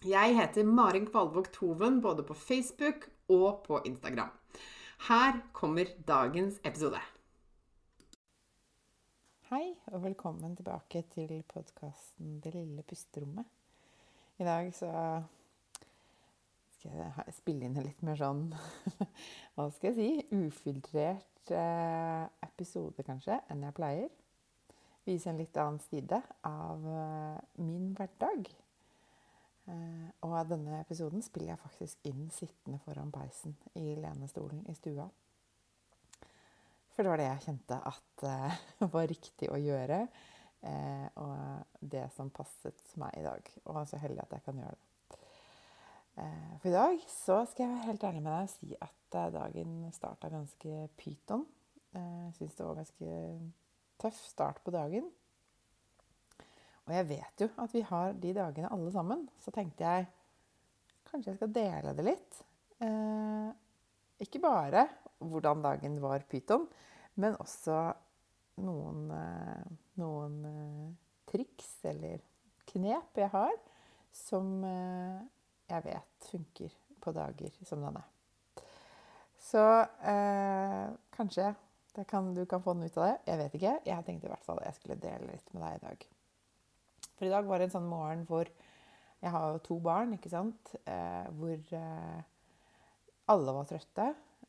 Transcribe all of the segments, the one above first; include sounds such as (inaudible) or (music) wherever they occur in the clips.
Jeg heter Marin Kvalvåg Toven både på Facebook og på Instagram. Her kommer dagens episode. Hei, og velkommen tilbake til podkasten Det lille pusterommet. I dag så skal jeg spille inn en litt mer sånn (laughs) Hva skal jeg si? Ufiltrert eh, episode, kanskje, enn jeg pleier. Vise en litt annen side av eh, min hverdag. Eh, og av denne episoden spiller jeg faktisk inn sittende foran peisen i lenestolen i stua. For det var det jeg kjente at uh, (laughs) var riktig å gjøre. Uh, og det som passet meg i dag. Og jeg er så heldig at jeg kan gjøre det. Uh, for i dag så skal jeg være helt ærlig med deg og si at dagen starta ganske pyton. Jeg syns det var ganske tøff start på dagen. Og jeg vet jo at vi har de dagene alle sammen. Så tenkte jeg kanskje jeg skal dele det litt. Eh, ikke bare hvordan dagen var pyton, men også noen, eh, noen eh, triks eller knep jeg har som eh, jeg vet funker på dager som denne. Så eh, kanskje kan, du kan få den ut av det. Jeg vet ikke. Jeg tenkte i hvert fall jeg skulle dele litt med deg i dag. For i dag var det en sånn morgen hvor Jeg har jo to barn, ikke sant? Eh, hvor eh, alle var trøtte.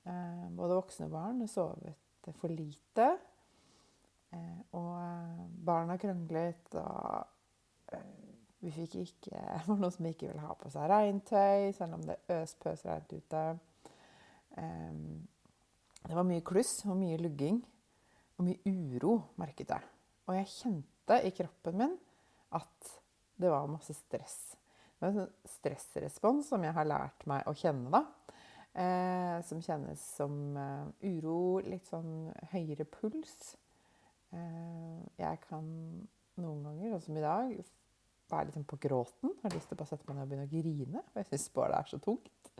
Eh, både voksne barn sovet for lite. Eh, og eh, barna kranglet, og eh, vi fikk ikke (laughs) Det var noen som ikke ville ha på seg regntøy, selv om det øspøs regnet ute. det var mye kluss og mye lugging og mye uro, merket jeg. Og jeg kjente i kroppen min at det var masse stress. Det var en sånn stressrespons som jeg har lært meg å kjenne, da. Eh, som kjennes som eh, uro, litt sånn høyere puls. Eh, jeg kan noen ganger, sånn som i dag, være litt sånn på gråten. Har lyst til å bare sette meg ned og begynne å grine. For jeg syns bare det er så tungt.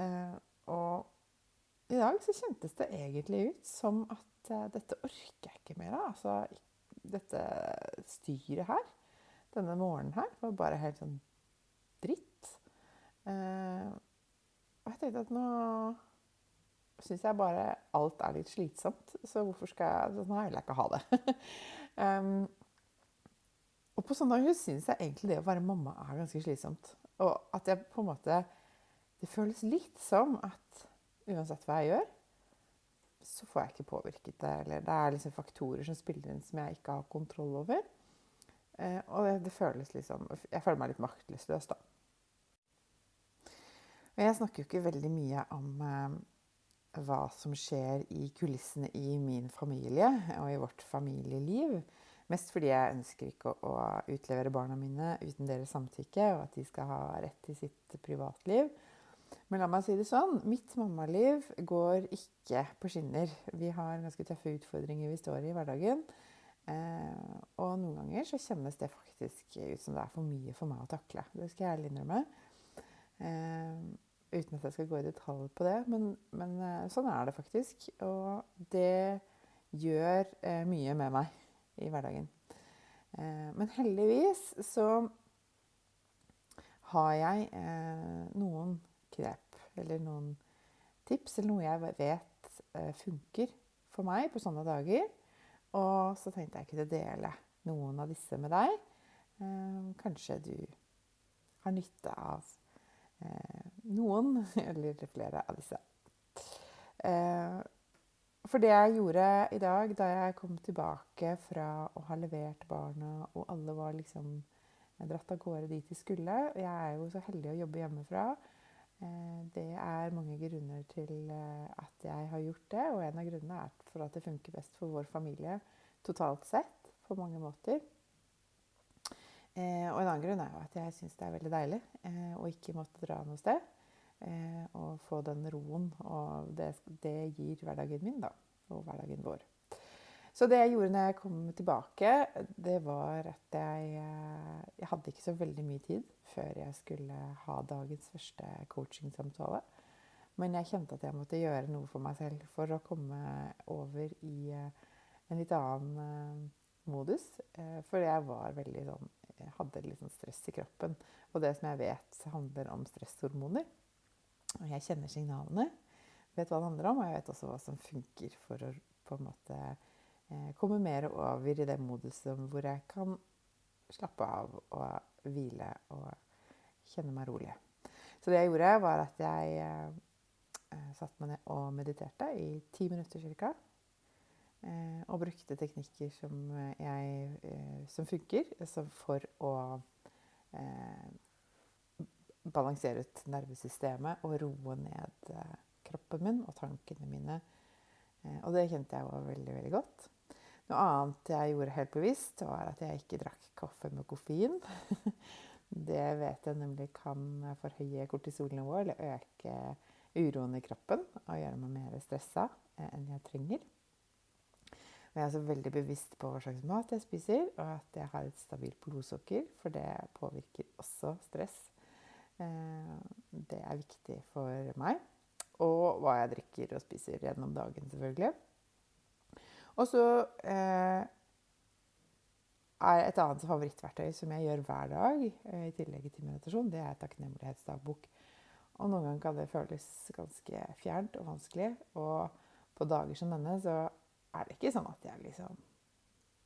Eh, og i dag så kjentes det egentlig ut som at uh, dette orker jeg ikke mer av. Altså, dette styret her, denne morgenen her, var bare helt sånn dritt. Eh, og jeg tenkte at nå syns jeg bare alt er litt slitsomt. Så hvorfor skal jeg Sånn vil jeg ikke ha det. (laughs) um, og på sånne dager syns jeg egentlig det å være mamma er ganske slitsomt. Og at jeg på en måte Det føles litt som at uansett hva jeg gjør, så får jeg ikke påvirket det. Eller det er liksom faktorer som spiller inn som jeg ikke har kontroll over. Eh, og det, det, føles liksom Jeg føler meg litt maktesløs, da. Og jeg snakker jo ikke veldig mye om eh, hva som skjer i kulissene i min familie og i vårt familieliv. Mest fordi jeg ønsker ikke å, å utlevere barna mine uten deres samtykke, og at de skal ha rett til sitt privatliv. Men la meg si det sånn. Mitt mammaliv går ikke på skinner. Vi har ganske tøffe utfordringer vi står i i hverdagen. Eh, og noen ganger så kjennes det faktisk ut som det er for mye for meg å takle. Det skal jeg ærlig innrømme. Eh, uten at jeg skal gå i detalj på det. Men, men eh, sånn er det faktisk. Og det gjør eh, mye med meg i hverdagen. Eh, men heldigvis så har jeg eh, noen knep eller noen tips eller noe jeg vet eh, funker for meg på sånne dager. Og så tenkte jeg kunne dele noen av disse med deg. Eh, kanskje du har nytte av eh, noen (laughs) eller flere av disse. For det jeg gjorde i dag da jeg kom tilbake fra å ha levert barna, og alle var liksom dratt av gårde dit de skulle Jeg er jo så heldig å jobbe hjemmefra. Eh, det er mange grunner til eh, at jeg har gjort det, og en av grunnene er for at det funker best for vår familie totalt sett, på mange måter. Og en annen grunn er at jeg syns det er veldig deilig å ikke måtte dra noe sted. Eh, og få den roen. Og det, det, gir hverdagen min, da. Og hverdagen vår. Så det jeg gjorde når jeg kom tilbake, det var at jeg eh, Jeg hadde ikke så veldig mye tid før jeg skulle ha dagens første coachingsamtale. Men jeg kjente at jeg måtte gjøre noe for meg selv for å komme over i eh, en litt annen modus. For jeg var veldig sånn Jeg hadde litt sånn stress i kroppen. Og det som jeg vet handler om stresshormoner. Og jeg kjenner signalene, vet hva det handler om, og jeg vet også hva som funker for å på en måte eh, komme mer over i det moduset hvor jeg kan slappe av og hvile og kjenne meg rolig. Så det jeg gjorde, var at jeg eh, satte meg ned og mediterte i ti minutter ca. Eh, og brukte teknikker som, jeg, eh, som funker for å eh, balansere ut nervesystemet og roe ned eh, kroppen min og tankene mine. Eh, og det kjente jeg var veldig, veldig godt. Noe annet jeg gjorde helt bevisst, var at jeg ikke drakk kaffe med koffein. (laughs) Det vet jeg nemlig kan forhøye kortisolnivået eller øke uroen i kroppen og gjøre meg mer stressa eh, enn jeg trenger. Jeg er også veldig bevisst på hva slags mat jeg spiser, og at jeg har et stabilt blodsukker, for det påvirker også stress Eh, det er viktig for meg. Og hva jeg drikker og spiser gjennom dagen, selvfølgelig. Og så eh, er et annet favorittverktøy som jeg gjør hver dag, eh, i tillegg til meditasjon, det er takknemlighetsdagbok. Og noen ganger kan det føles ganske fjernt og vanskelig. Og på dager som denne så er det ikke sånn at jeg liksom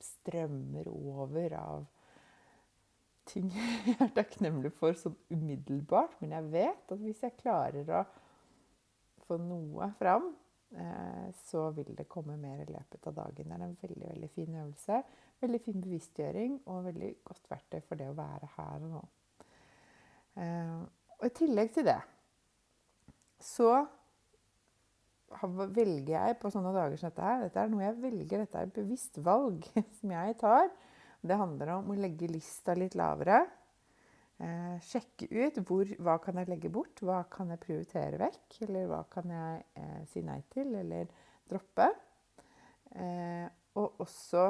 strømmer over av ting (laughs) jeg er takknemlig for sånn umiddelbart. Men jeg vet at hvis jeg klarer å få noe fram, så vil det komme mer i løpet av dagen. Det er en veldig veldig fin øvelse. Veldig fin bevisstgjøring og veldig godt verktøy for det å være her og nå. Eh, og i tillegg til det så velger jeg på sånne dager som dette her Dette er noe jeg velger, dette er et bevisst valg (laughs) som jeg tar. Det handler om å legge lista litt lavere. Eh, sjekke ut hvor, hva kan jeg legge bort, hva kan jeg prioritere vekk, eller hva kan jeg eh, si nei til eller droppe. Eh, og også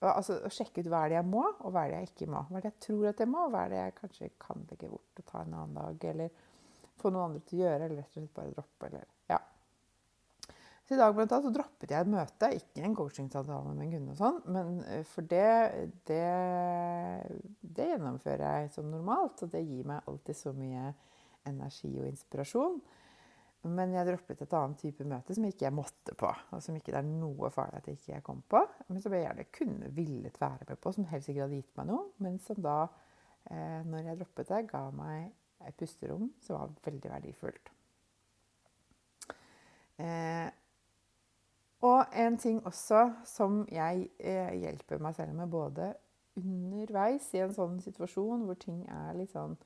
altså, å sjekke ut hva er det jeg må, og hva er det jeg ikke må. Hva er det jeg tror at jeg må, og hva er det jeg kanskje kan legge bort og ta en annen dag. Eller få noen andre til å gjøre, eller rett og slett bare droppe. Eller, ja. Så I dag blant annet, så droppet jeg et møte, ikke en coachingsamtale med kunde, og sånn, men eh, for det, det, det, gjennomfører jeg som normalt. Og det gir meg alltid så mye energi og inspirasjon. Men jeg droppet et annet type møte som ikke jeg måtte på. Og som ikke det er noe farlig at jeg ikke kom på. Men som jeg gjerne kunne villet være med på, som helt sikkert hadde gitt meg noe. Men som da, eh, når jeg droppet det, ga meg et pusterom som var veldig verdifullt. Eh, og en ting også som jeg eh, hjelper meg selv med både underveis i en sånn situasjon hvor ting er litt sånn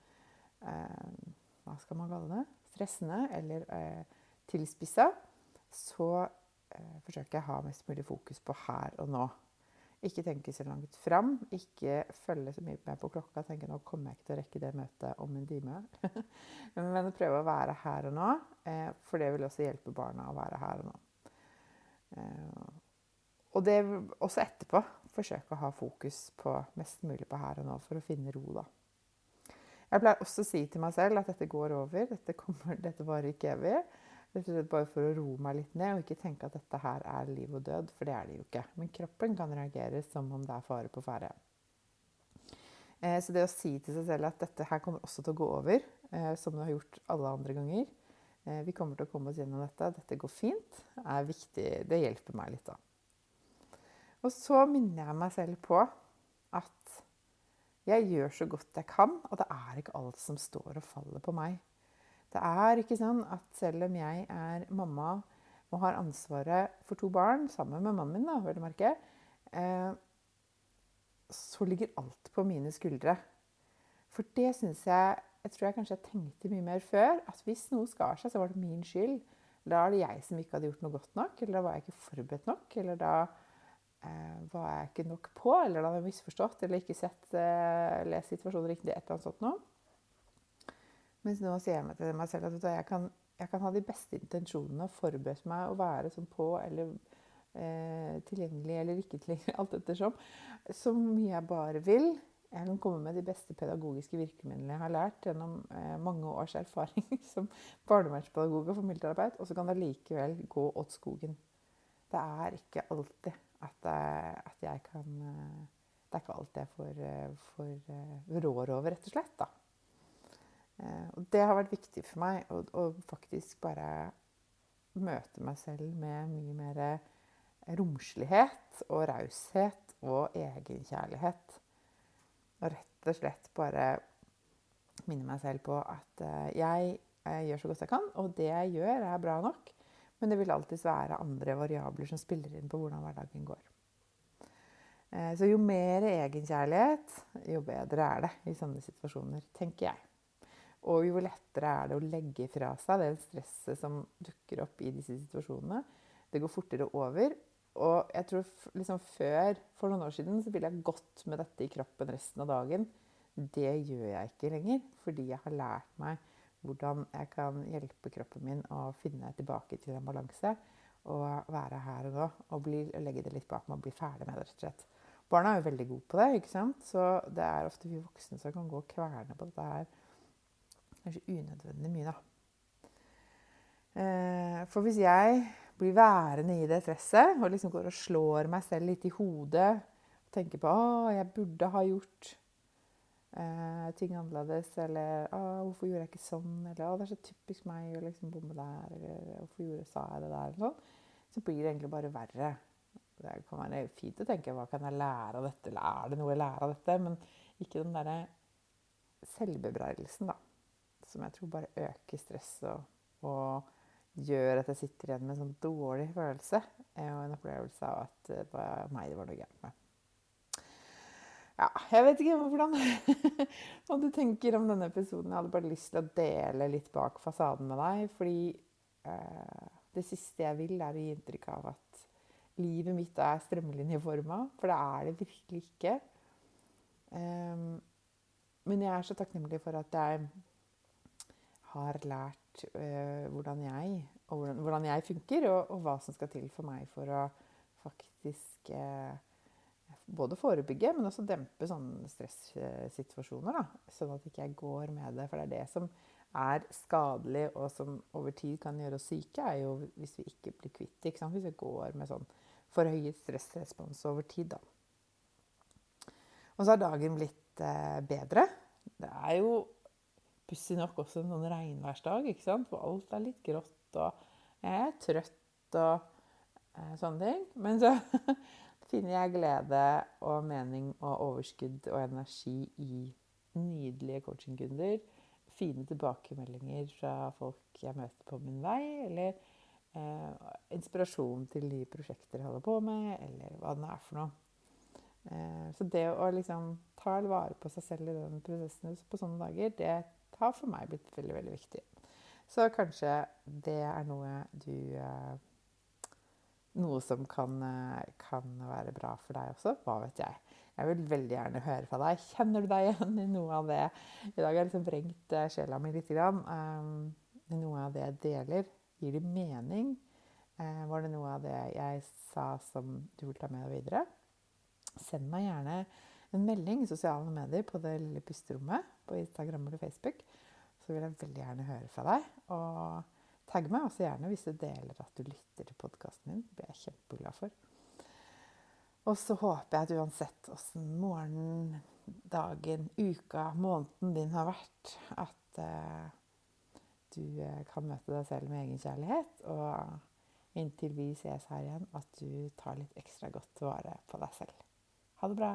eh, Hva skal man kalle det? Stressende eller eh, tilspissa, så eh, forsøker jeg å ha mest mulig fokus på her og nå. Ikke tenke så langt fram. Ikke følge så mye med på klokka. Tenke nå kommer jeg ikke til å rekke det møtet om en time. (laughs) Men prøve å være her og nå, eh, for det vil også hjelpe barna å være her og nå. Eh, og det også etterpå forsøke å ha fokus på mest mulig på her og nå for å finne ro, da. Jeg pleier også å si til meg selv at dette går over, dette, kommer, dette varer ikke evig. Rett og slett bare for å roe meg litt ned og ikke tenke at dette her er liv og død, for det er det jo ikke. Men kroppen kan reagere som om det er fare på ferde. Eh, så det å si til seg selv at dette her kommer også til å gå over, eh, som det har gjort alle andre ganger Vi kommer til å komme oss gjennom dette, dette går fint, Det er viktig. Det hjelper meg litt, da. Og så minner jeg meg selv på at jeg gjør så godt jeg kan, og det er ikke alt som står og faller på meg. Det er ikke sånn at selv om jeg er mamma og har ansvaret for to barn, sammen med mannen min, da, vel å merke, eh, så ligger alt på mine skuldre. For det syns jeg Jeg tror jeg kanskje jeg tenkte mye mer før. At hvis noe skar seg, så var det min skyld. Da er det jeg som ikke hadde gjort noe godt nok, eller da var jeg ikke forberedt nok. Eller da eh, var jeg ikke nok på, eller da hadde jeg misforstått eller ikke sett eh, lest situasjonen riktig. et eller annet sånt noe. Mens nå sier jeg til meg selv at jeg kan, jeg kan ha de beste intensjonene og forberede meg og være sånn på eller eh, tilgjengelig eller ikke tilgjengelig, (laughs) alt ettersom, så mye jeg bare vil. Jeg kan komme med de beste pedagogiske virkemidlene jeg har lært gjennom eh, mange års erfaring (laughs) som barnevernspedagog og familieterapeut, og så kan det likevel gå åt skogen. Det er ikke alltid at, jeg, at jeg kan eh, Det er ikke alt jeg får, eh, får eh, rår over, rett og slett. da. Og det har vært viktig for meg å, å faktisk bare møte meg selv med mye mer romslighet og raushet og egenkjærlighet. Og rett og slett bare minne meg selv på at jeg, jeg gjør så godt jeg kan, og det jeg gjør, er bra nok. Men det vil alltids være andre variabler som spiller inn på hvordan hverdagen går. Så jo mer egenkjærlighet, jo bedre er det i sånne situasjoner, tenker jeg. Og jo lettere er det å legge fra seg det stresset som dukker opp i disse situasjonene. Det går fortere over. Og jeg tror liksom før, for noen år siden, så ville jeg gått med dette i kroppen resten av dagen. Det gjør jeg ikke lenger, fordi jeg har lært meg hvordan jeg kan hjelpe kroppen min å finne tilbake til en balanse. Og være her og nå og, bli, legge det litt bak meg og bli ferdig med det. rett og slett. Barna er jo veldig gode på det, ikke sant? så det er ofte vi voksne som kan gå og kverne på dette her. Kanskje unødvendig mye, da. Eh, for hvis jeg blir værende i det stresset og liksom går og slår meg selv litt i hodet tenker på å, jeg burde ha gjort eh, ting annerledes, eller hvorfor gjorde jeg ikke sånn, eller det er så typisk meg å liksom bomme der, eller hvorfor gjorde, sa jeg det der, eller sånn, så blir det egentlig bare verre. Det kan være fint å tenke hva kan jeg lære av dette, eller er det noe jeg lærer av dette? Men ikke den derre selvbebreidelsen, da. Som jeg tror bare øker stresset og, og gjør at jeg sitter igjen med en sånn dårlig følelse og en opplevelse av at det var meg det var noe gærent med. Ja, jeg vet ikke hvordan (laughs) hva du tenker om denne episoden. Jeg hadde bare lyst til å dele litt bak fasaden med deg. Fordi eh, det siste jeg vil, er å gi inntrykk av at livet mitt er strømlinjeforma. For det er det virkelig ikke. Um, men jeg er så takknemlig for at jeg har lært uh, hvordan, jeg, hvordan, hvordan, jeg, funker, og, og, hva som skal til for meg for å faktisk uh, både forebygge, men også dempe sånne stressituasjoner. Sånn at ikke jeg går med det. For det er det som er skadelig, og som over tid kan gjøre oss syke, er jo hvis vi ikke blir kvitt det. Hvis vi går med sånn forhøyet stressrespons over tid. Da. Og så har dagen blitt eh, bedre. Det er jo pussig nok også en sånn regnværsdag, ikke sant? hvor alt er litt grått, og jeg er trøtt og eh, sånne ting. Men så (laughs) finner jeg glede og mening og overskudd og energi i nydelige coachingkunder. Fine tilbakemeldinger fra folk jeg møter på min vei, eller eh, inspirasjon til de prosjekter jeg holder på med, eller hva det er for noe. Eh, så det å liksom ta vare på seg selv i den prosessen på sånne dager, det har for meg blitt veldig, veldig viktig. Så kanskje det er noe du eh, Noe som kan, eh, kan, være bra for deg også. Hva vet jeg. Jeg vil veldig gjerne høre fra deg. Kjenner du deg igjen i noe av det? I dag har jeg liksom vrengt eh, sjela mi litt. Grann. Noe av det jeg deler. Gir det mening? Var det noe av det jeg sa som du vil ta med deg videre? Send meg gjerne en melding i sosiale medier på det lille pusterommet på Instagram eller Facebook. Så vil jeg veldig gjerne høre fra deg. Og tagg meg også gjerne hvis du deler at du lytter til podkasten min. Det blir jeg kjempeglad for. Og så håper jeg at uansett åssen morgenen dagen, uka, måneden din har vært. At eh, du eh, kan møte deg selv med egenkjærlighet. Og inntil vi ses her igjen, at du tar litt ekstra godt vare på deg selv. Ha det bra.